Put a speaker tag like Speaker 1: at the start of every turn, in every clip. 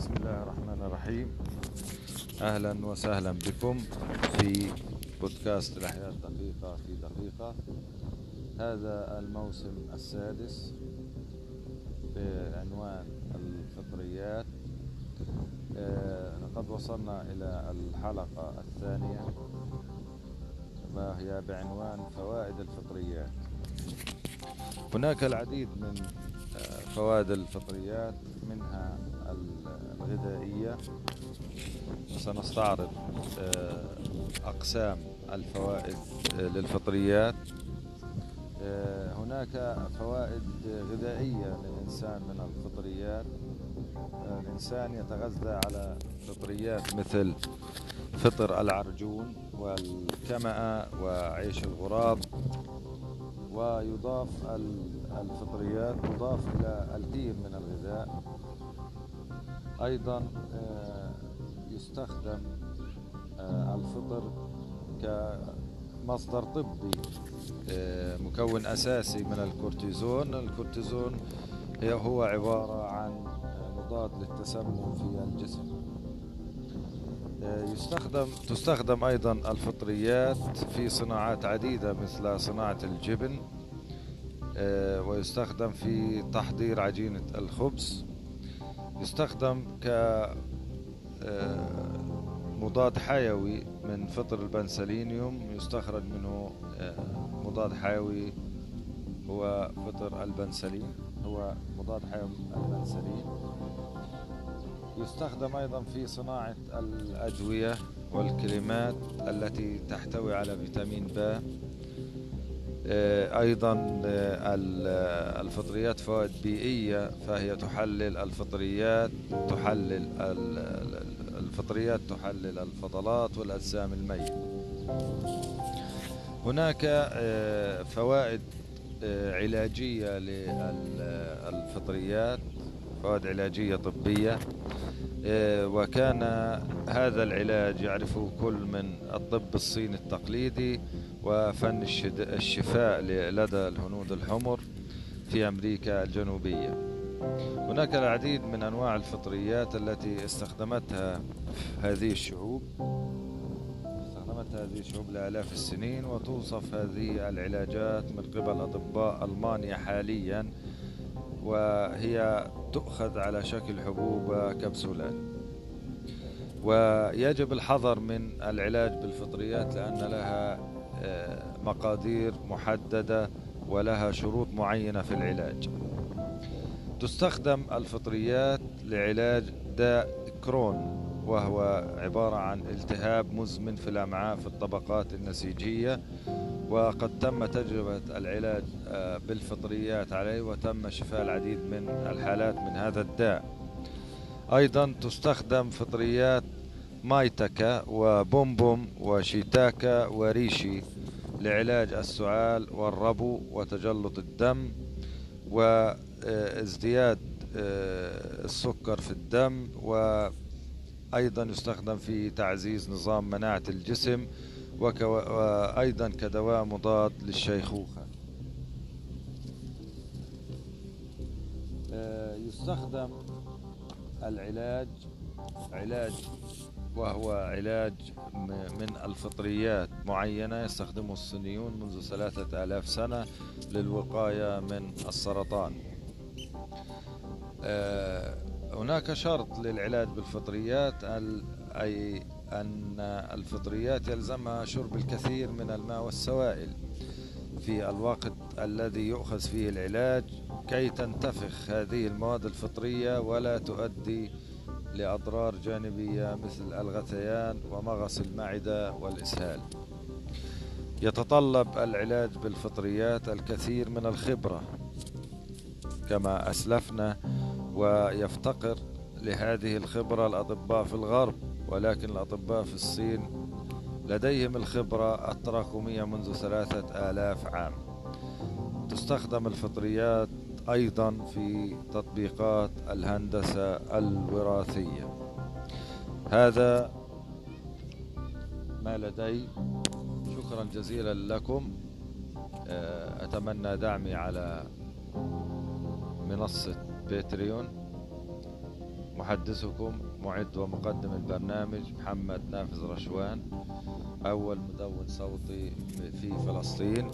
Speaker 1: بسم الله الرحمن الرحيم. أهلا وسهلا بكم في بودكاست الأحياء دقيقة في دقيقة. هذا الموسم السادس بعنوان الفطريات. آه، لقد وصلنا إلى الحلقة الثانية وهي بعنوان فوائد الفطريات. هناك العديد من آه، فوائد الفطريات منها الغذائية. سنستعرض آه، أقسام الفوائد آه، للفطريات. هناك فوائد غذائية للإنسان من الفطريات. الإنسان يتغذى على فطريات مثل فطر العرجون والكمأة وعيش الغراب. ويضاف الفطريات تضاف إلى الكثير من الغذاء. أيضا آه، يستخدم آه، الفطر كمصدر طبي آه، مكون أساسي من الكورتيزون. الكورتيزون هو عبارة عن مضاد للتسمم في الجسم. يستخدم تستخدم أيضا الفطريات في صناعات عديدة مثل صناعة الجبن ويستخدم في تحضير عجينة الخبز. يستخدم ك آه، مضاد حيوي من فطر البنسلينيوم. يستخرج منه آه، مضاد حيوي هو فطر البنسلين هو مضاد حيوي البنسلين. يستخدم أيضا في صناعة الأدوية والكريمات التي تحتوي على فيتامين ب أيضا آه، الفطريات فوائد بيئية فهي تحلل الفطريات تحلل الفطريات تحلل الفضلات والأجسام الميتة. هناك آه، فوائد علاجية للفطريات فوائد علاجية طبية وكان هذا العلاج يعرفه كل من الطب الصيني التقليدي وفن الشفاء لدى الهنود الحمر في أمريكا الجنوبية. هناك العديد من أنواع الفطريات التي استخدمتها هذه الشعوب. استخدمتها هذه الشعوب لآلاف السنين وتوصف هذه العلاجات من قبل أطباء ألمانيا حاليا وهي تؤخذ على شكل حبوب وكبسولات ويجب الحذر من العلاج بالفطريات لأن لها مقادير محددة ولها شروط معينة في العلاج. تستخدم الفطريات لعلاج داء كرون وهو عبارة عن التهاب مزمن في الأمعاء في الطبقات النسيجية وقد تم تجربة العلاج آه، بالفطريات عليه وتم شفاء العديد من الحالات من هذا الداء. أيضا تستخدم فطريات مايتكا وبومبوم وشيتاكا وريشي لعلاج السعال والربو وتجلط الدم وازدياد آه، السكر في الدم وأيضا يستخدم في تعزيز نظام مناعة الجسم وأيضا كدواء مضاد للشيخوخة. آه، يستخدم العلاج علاج وهو علاج من الفطريات معينة يستخدمه الصينيون منذ ثلاثة آلاف سنة للوقاية من السرطان. آه، هناك شرط للعلاج بالفطريات أي أن الفطريات يلزمها شرب الكثير من الماء والسوائل. في الوقت الذي يؤخذ فيه العلاج كي تنتفخ هذه المواد الفطرية ولا تؤدي لأضرار جانبية مثل الغثيان ومغص المعدة والإسهال. يتطلب العلاج بالفطريات الكثير من الخبرة كما أسلفنا ويفتقر لهذه الخبرة الأطباء في الغرب ولكن الأطباء في الصين لديهم الخبرة التراكمية منذ ثلاثة آلاف عام. تستخدم الفطريات أيضا في تطبيقات الهندسة الوراثية. هذا ما لدي. شكرا جزيلا لكم. آه، أتمنى دعمي على منصة باتريون. محدثكم معد ومقدم البرنامج محمد نافذ رشوان أول مدون صوتي في فلسطين.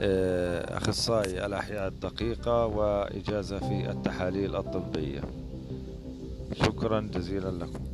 Speaker 1: أخصائي الأحياء الدقيقة وإجازة في التحاليل الطبية. شكرا جزيلا لكم.